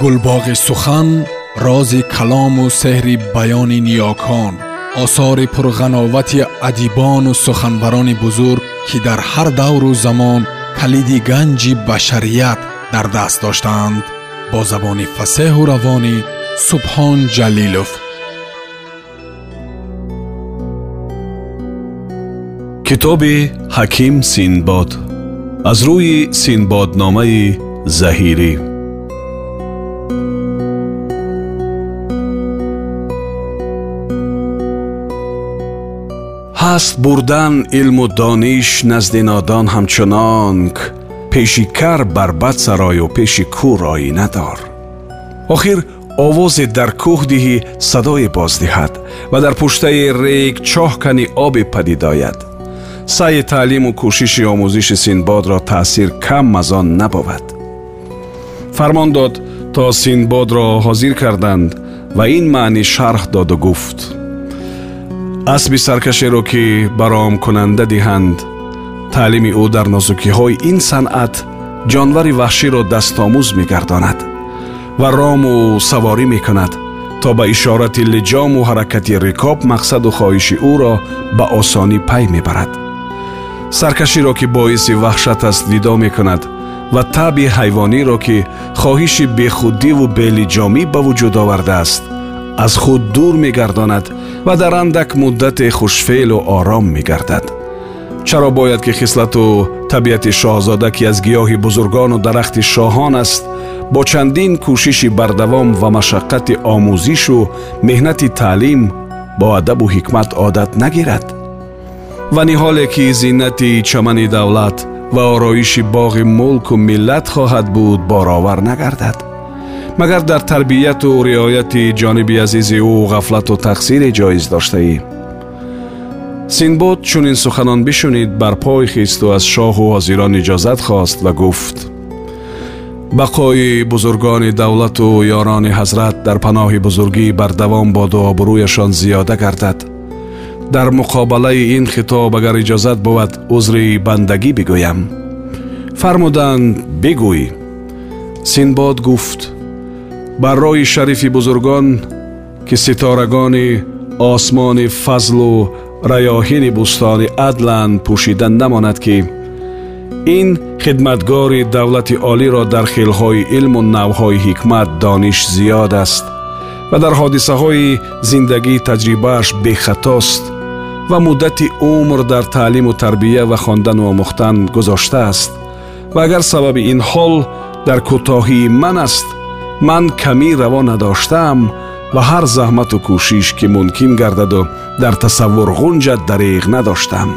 гулбоғи сухан рози калому сеҳри баёни ниёкон осори пурғановати адибону суханбарони бузург ки дар ҳар давру замон калиди ганҷи башарият дар даст доштаанд бо забони фасеҳу равонӣ субҳон ҷалилов. Китоби ҳаким синбод. Аз рӯи синбодномаи заҳирӣ ҳаст бурдан илму дониш назди нодон ҳамчунонк пеши кар барбад сарою пеши кур оина дор охир овозе дар кӯҳ диҳӣ садое боздиҳад ва дар пуштаи рег чоҳ кани обе падид ояд сайи таълиму кӯшиши омӯзиши синбодро таъсир кам аз он набовад фармон дод то синбодро ҳозир карданд ва ин маънӣ шарҳ доду гуфт. Асби саркашеро ки баромкунанда диҳанд таълими ӯ дар нозукиҳои ин санъат ҷонвари ваҳширо дастомӯз мегардонад ва рому саворӣ мекунад то ба ишорати лиҷому ҳаракати рикоб мақсаду хоҳиши ӯро ба осонӣ пай мебарад. Саркаширо ки боиси ваҳшат аст видо мекунад ва таби ҳайвониро ки хоҳиши бехудиву белиҷомӣ ба вуҷуд овардааст аз худ дур мегардонад ва дар андак муддате хушфеълу ором мегардад. Чаро бояд ки хислату табиати шоҳзода ки аз гиёҳи бузургону дарахти шоҳон аст бо чандин кӯшиши бардавом ва машаққати омӯзишу меҳнати таълим бо адабу ҳикмат одат нагирад. Ва ниҳоле ки зиннати чамани давлат ва ороиши боғи мулку миллат хоҳад буд боровар нагардад магар дар тарбияту риояти ҷониби азизи ӯ ғафлату тақсире ҷоиз доштаӣ синбод чунин суханон бишунид бар пой хисту аз шоҳу ҳозирон иҷозат хост ва гуфт бақои бузургони давлату ёрони ҳазрат дар паноҳи бузургӣ бардавом боду обрӯяшон зиёда гардад Дар муқобалаи ин хитоб агар иҷозат бувад узри бандагӣ бигӯям. Фармуданд бигӯй. Синбод гуфт бар роҳи шарифи бузургон ки ситорагони осмони фазлу раёҳини бустони адланд пӯшида намонад ки ин хидматгори давлати олиро дар хелҳои илму навъҳои ҳикмат дониш зиёд аст ва дар ҳодисаҳои зиндагӣ таҷрибааш бехатост ва муддати умр дар таълиму тарбия ва хондану омӯхтан гузоштааст ва агар сабаби ин ҳол дар кӯтоҳии ман аст ман камӣ раво надоштаам ва ҳар заҳмату кӯшиш ки мумкин гардаду дар тасаввур ғунҷат дариғ надоштам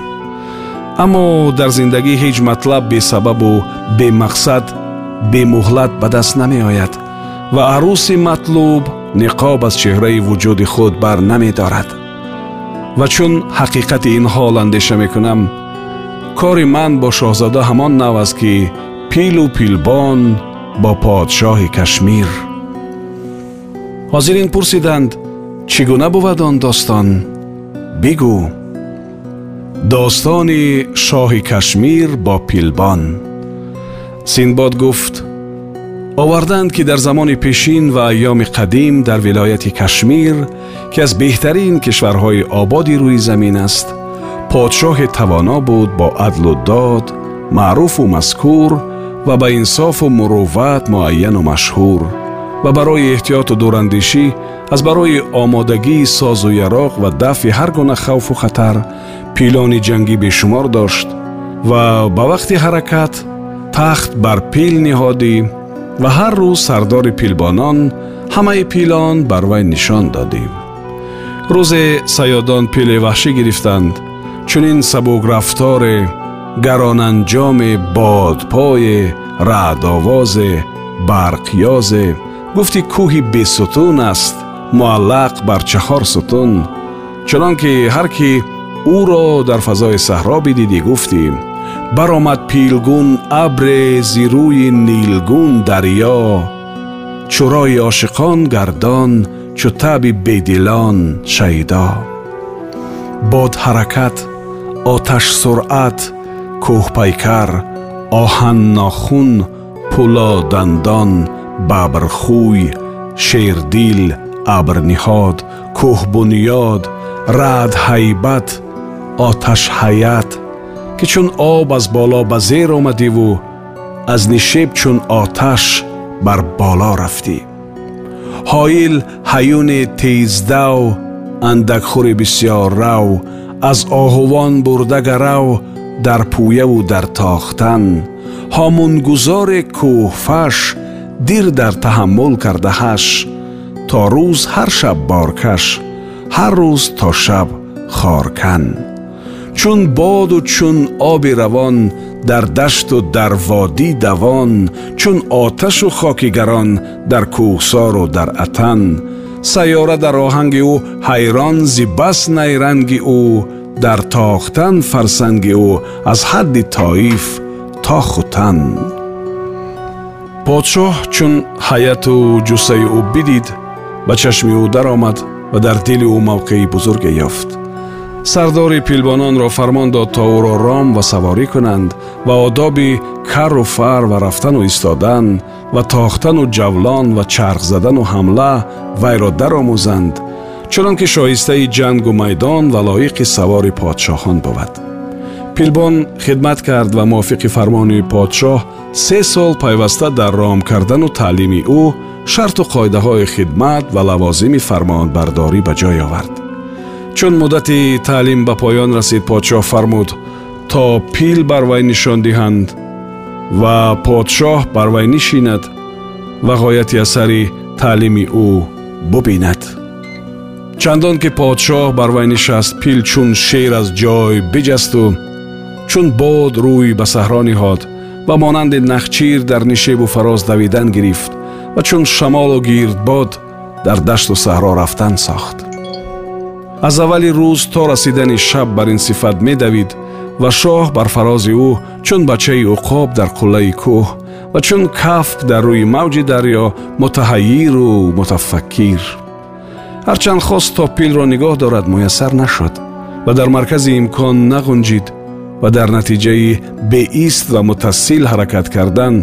аммо дар зиндагӣ ҳеҷ матлаб бесабабу бемақсад бемуҳлат ба даст намеояд ва арӯси матлуб ниқоб аз чеҳраи вуҷуди худ бар намедорад ва чун ҳақиқати ин ҳол андеша мекунам кори ман бо шоҳзода ҳамон нав аст ки пилу пилбон бо подшоҳи кашмир ҳозирин пурсиданд чӣ гуна бувад он достон бигӯ достони шоҳи кашмир бо пилбон синбод гуфт оварданд ки дар замони пешин ва айёми қадим дар вилояти кашмир ки аз беҳтарин кишварҳои ободи рӯи замин аст подшоҳе тавоно буд бо адлу дод маъруфу мазкур ва ба инсофу мурувват муайяну машҳур ва барои эҳтиёту дурандешӣ аз барои омодагии созу яроқ ва дафъи ҳар гуна хавфу хатар пилони ҷангӣ бешумор дошт ва ба вақти ҳаракат тахт бар пил ниҳодӣ ва ҳар рӯз сардори пилбонон ҳамаи пилон бар вай нишон додӣ рӯзе саёдон пили ваҳшӣ гирифтанд чунин сабукрафторе гаронанҷоме бодпое раъдовозе барқёзе гуфти кӯҳи бесутун аст муаллақ бар чаҳор сутун чунон ки ҳар кӣ ӯро дар фазои саҳро бидидӣ гуфтӣ баромад пилгун абре зи рӯи нилгун дарьё чӯрои ошиқон гардон чӯ таби бедилон шайдо бод ҳаракат оташ суръат кӯҳпайкар оҳан нохун пуло дандон бабрхӯй шердил абрниҳод кӯҳбунёд раъд ҳайбат оташ ҳаят ки чун об аз боло ба зер омадиву аз нишеб чун оташ бар боло рафтӣ. Ҳоил ҳаюни тездав андакхӯри бисьёр рав аз оҳувон бурдагарав дар пӯяву дар тохтан. Ҳомунгузоре кӯҳфаш дир дар таҳаммул кардаҳаш. То рӯз ҳар шаб боркаш ҳар рӯз то шаб хоркан чун боду чун оби равон дар дашту дар водӣ давон чун оташу хоки гарон дар кӯҳсору дар атан. Сайёра дар оҳанги ӯ ҳайрон зи бас найранги ӯ дар тохтан фарсанги ӯ аз ҳадди тоиф то хутан. Подшоҳ чун ҳаяту ҷуссаи ӯ бидид ба чашми ӯ даромад ва дар дили ӯ мавқеи бузурге ёфт сардори пилбононро фармон дод то ӯро ром ва саворӣ кунанд ва одоби кару фар ва рафтану истодан ва тохтану ҷавлон ва чарх задану ҳамла вайро даромӯзанд чунон ки шоистаи ҷангу майдон ва лоиқи савори подшоҳон бувад. Пилбон хидмат кард ва мувофиқи фармони подшоҳ се сол пайваста дар ром кардану таълими ӯ шарту қоидаҳои хидмат ва лавозими фармонбардорӣ ба ҷой овард чун муддати таълим ба поён расид подшоҳ фармуд то пил бар вай нишон диҳанд ва подшоҳ бар вай нишинад ва ғояти асари таълими ӯ бубинад. Чандон ки подшоҳ бар вай нишаст пил чун шер аз ҷой биҷасту чун бод рӯй ба саҳро ниҳод ва монанди нахчир дар нишебу фароз давидан гирифт ва чун шамолу гирдбод дар дашту саҳро рафтан сохт аз аввали рӯз то расидани шаб бар ин сифат медавид ва шоҳ бар фарози ӯ чун бачаи уқоб дар қуллаи кӯҳ ва чун кафк дар рӯи мавҷи дарьё мутаҳайиру мутафаккир ҳарчанд хост то пилро нигоҳ дорад муяссар нашуд ва дар маркази имкон нағунҷид ва дар натиҷаи беист ва мутассил ҳаракат кардан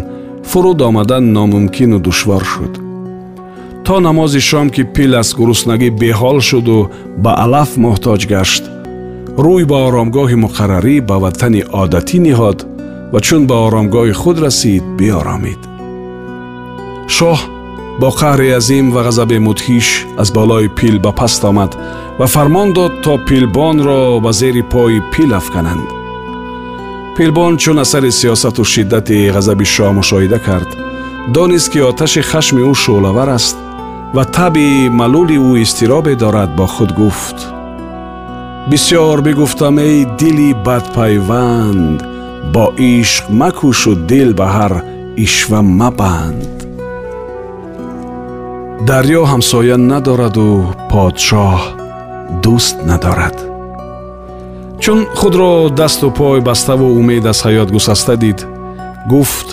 фуруд омадан номумкину душвор шуд то намози шом ки пил аз гуруснагӣ беҳол шуду ба алаф муҳтоҷ гашт. Рӯй ба оромгоҳи муқаррарӣ ба ватани одатӣ ниҳод ва чун ба оромгоҳи худ расид биоромид. Шоҳ бо қаҳри азим ва ғазаби мудҳиш аз болои пил ба паст омад ва фармон дод то пилбонро ба зери пои пил афкананд. Пилбон чун асари сиёсату шиддати ғазаби шоҳ мушоҳида кард. Донист ки оташи хашми ӯ шӯълавар аст ва таби малули ӯ изтиробе дорад бо худ гуфт бисьёр бигуфтам эй дили бадпайванд бо ишқ макӯшу дил ба ҳар ишва мабанд дарьё ҳамсоя надораду подшоҳ дӯст надорад чун худро дасту пой баставу умед аз ҳаёт гусаста дид гуфт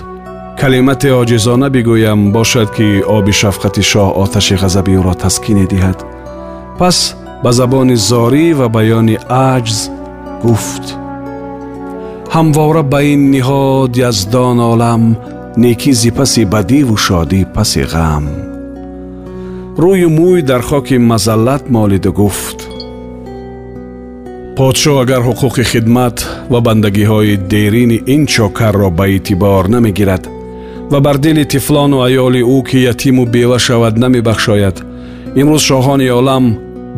калимате оҷизона бигӯям бошад ки оби шафқати шоҳ оташи ғазаби ӯро таскине диҳад пас ба забони зорӣ ва баёни аҷз гуфт. Ҳамвора ба ин ниҳод яздон олам некӣ зи паси бадиву шодӣ паси ғам. Рӯю мӯй дар хоки мазаллат молиду гуфт. Подшоҳ агар ҳуқуқи хидмат ва бандагиҳои дерини ин чокарро ба эътибор намегирад ва бар дили тифлону аёли ӯ ки ятиму бева шавад намебахшояд. Имрӯз шоҳони олам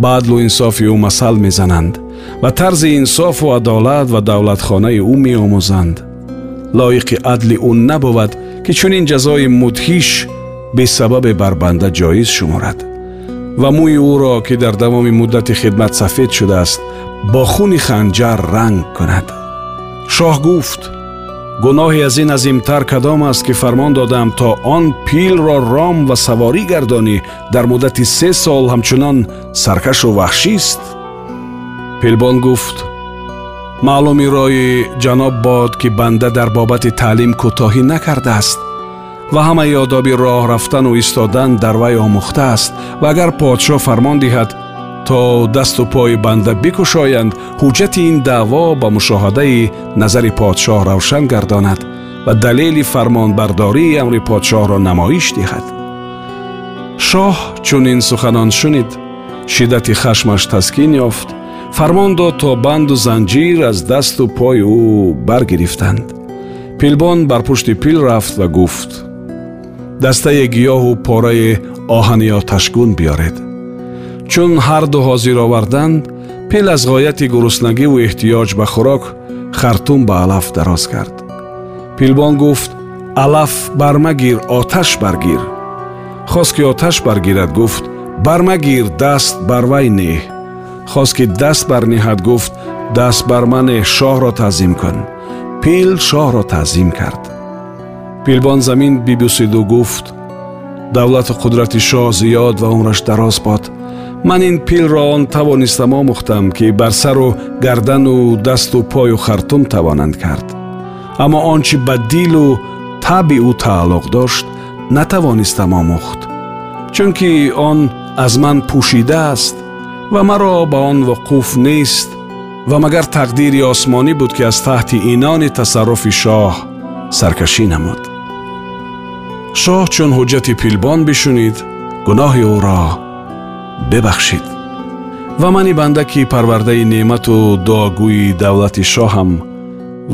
ба адлу инсофи ӯ масал мезананд ва тарзи инсофу адолат ва давлатхонаи ӯ меомӯзанд. Лоиқи адли ӯ набувад ки чунин ҷазои мудҳиш бесабабе бар банда ҷоиз шуморад. Ва мӯи ӯро ки дар давоми муддати хидмат сафед шудааст бо хуни ханҷар ранг кунад. Шоҳ гуфт гуноҳи аз ин азимтар кадом аст ки фармон додам то он пилро ром ва саворӣ гардонӣ дар муддати се сол ҳамчунон саркашу ваҳшист пилбон гуфт маълуми рои ҷаноб бод ки банда дар бобати таълим кӯтоҳӣ накардааст ва ҳамаи одоби роҳ рафтану истодан дар вай омӯхтааст ва агар подшоҳ фармон диҳад то дасту пои банда бикушоянд ҳуҷҷати ин даъво ба мушоҳадаи назари подшоҳ равшан гардонад ва далели фармонбардории амри подшоҳро намоиш диҳад шоҳ чунин суханон шунид шиддати хашмаш таскин ёфт фармон дод то банду занҷир аз дасту пои ӯ баргирифтанд пилбон бар пушти пил рафт ва гуфт дастае гиёҳу пораи оҳани оташгун биёред чун ҳарду ҳозир оварданд пил аз ғояти гуруснагиву эҳтиёҷ ба хӯрок хартум ба алаф дароз кард пилбон гуфт алаф бармагир оташ баргир хост ки оташ баргирад гуфт бармагир даст бар вай неҳ хост ки даст барнеҳад гуфт даст бар мане шоҳро таъзим кун пил шоҳро таъзим кард пилбон замин бибусиду гуфт давлату қудрати шоҳ зиёд ва умраш дароз бод ман ин пилро он тавонистам омӯхтам ки бар сару гардану дасту пою хартум тавонанд кард аммо он чи ба дилу таби ӯ тааллуқ дошт натавонистам омӯхт чунки он аз ман пӯшидааст ва маро ба он вуқуф нест ва магар тақдири осмонӣ буд ки аз таҳти инони тасарруфи шоҳ саркашӣ намуд шоҳ чун ҳуҷҷати пилбон бишунид гуноҳи ӯро бибахшид ва мани банда ки парвардаи неъмату дуогӯи давлати шоҳам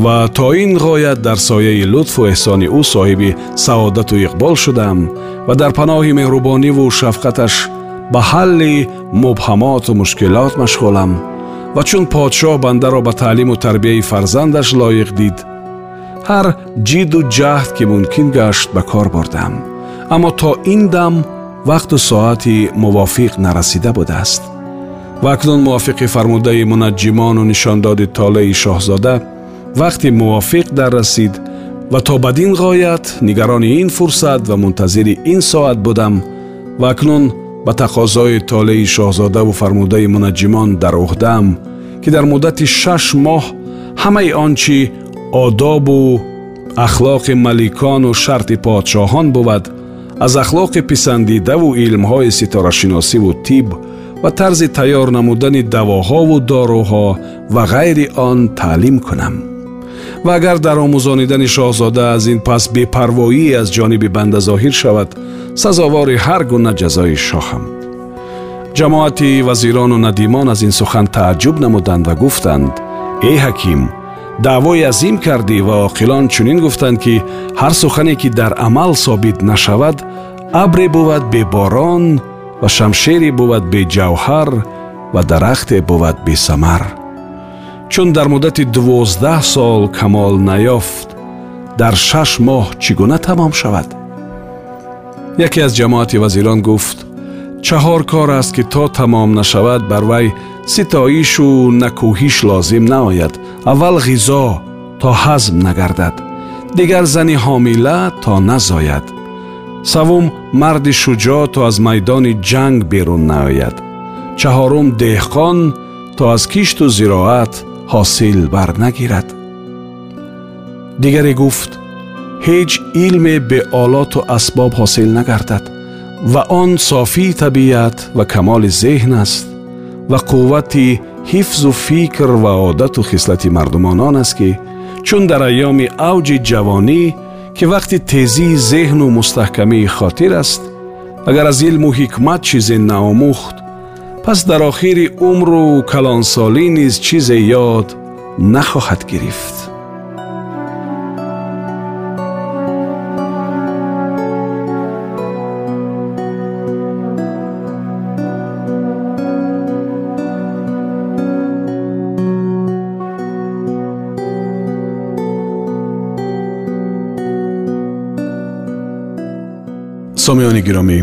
ва то ин ғоят дар сояи лутфу эҳсони ӯ соҳиби саодату иқбол шудам ва дар паноҳи меҳрубониву шафқаташ ба ҳалли мубҳамоту мушкилот машғулам. Ва чун подшоҳ бандаро ба таълиму тарбияи фарзандаш лоиқ дид. Ҳар ҷидду ҷаҳд ки мумкин гашт ба кор бурдам аммо то ин дам вақту соати мувофиқ нарасида будааст ва акнун мувофиқи фармудаи мунаҷҷимону нишондоди толеи шоҳзода вақти мувофиқ даррасид ва то бадин ғоят нигарони ин фурсат ва мунтазири ин соат будам ва акнун ба тақозои толеи шоҳзодаву фармудаи мунаҷҷимон дар уҳдаам ки дар муддати шаш моҳ ҳамаи он чи одобу ахлоқи маликону шарти подшоҳон буд аз ахлоқи писандидаву илмҳои ситорашиносиву тиб ва тарзи тайёр намудани давоҳову доруҳо ва ғайри он таълим кунам. Ва агар дар омӯзонидани шоҳзода аз ин пас бепарвоӣ аз ҷониби банда зоҳир шавад сазовори ҳар гуна ҷазои шоҳам. Ҷамоати вазирону надимон аз ин сухан тааҷҷуб намуданд ва гуфтанд эй ҳаким даъвои азим кардӣ ва оқилон чунин гуфтанд ки ҳар сухане ки дар амал собит нашавад абре буд беборон ва шамшере буд беҷавҳар ва дарахте буд бесамар чун дар муддати дувоздаҳ сол камол наёфт дар шаш моҳ чӣ гуна тамом шавад? Яке аз ҷамоати вазирон гуфт чаҳор кор аст ки то тамом нашавад бар вай ситоишу накӯҳиш лозим наояд аввал ғизо то ҳазм нагардад дигар зани ҳомила то назояд савум марди шуҷоъ то аз майдони ҷанг берун наояд чаҳорум деҳқон то аз кишту зироат ҳосил барнагирад дигаре гуфт ҳеҷ илме беолоту асбоб ҳосил нагардад ва он софии табиат ва камоли зеҳн аст ва қуввати ҳифзу фикр ва одату хислати мардумон он аст ки чун дар айёми авҷи ҷавонӣ ки вақти тезии зеҳну мустаҳкамии хотир аст агар аз илму ҳикмат чизе наомӯхт пас дар охири умру калонсолӣ низ чизе ёд нахоҳад гирифт сомиёни гиромӣ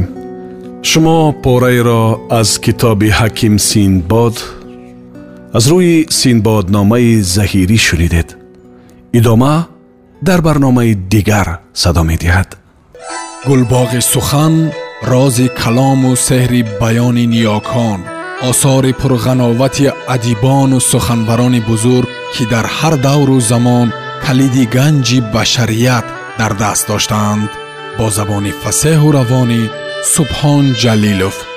шумо пораеро аз китоби ҳаким синдбод аз рӯи синдбодномаи заҳирӣ шунидед идома дар барномаи дигар садо медиҳад гулбоғи сухан рози калому сеҳри баёни ниёкон осори пурғановати адибону суханбарони бузург ки дар ҳар давру замон калиди ганҷи башарият дар даст доштаанд با زبان فسه و روانی سبحان جلیلوف.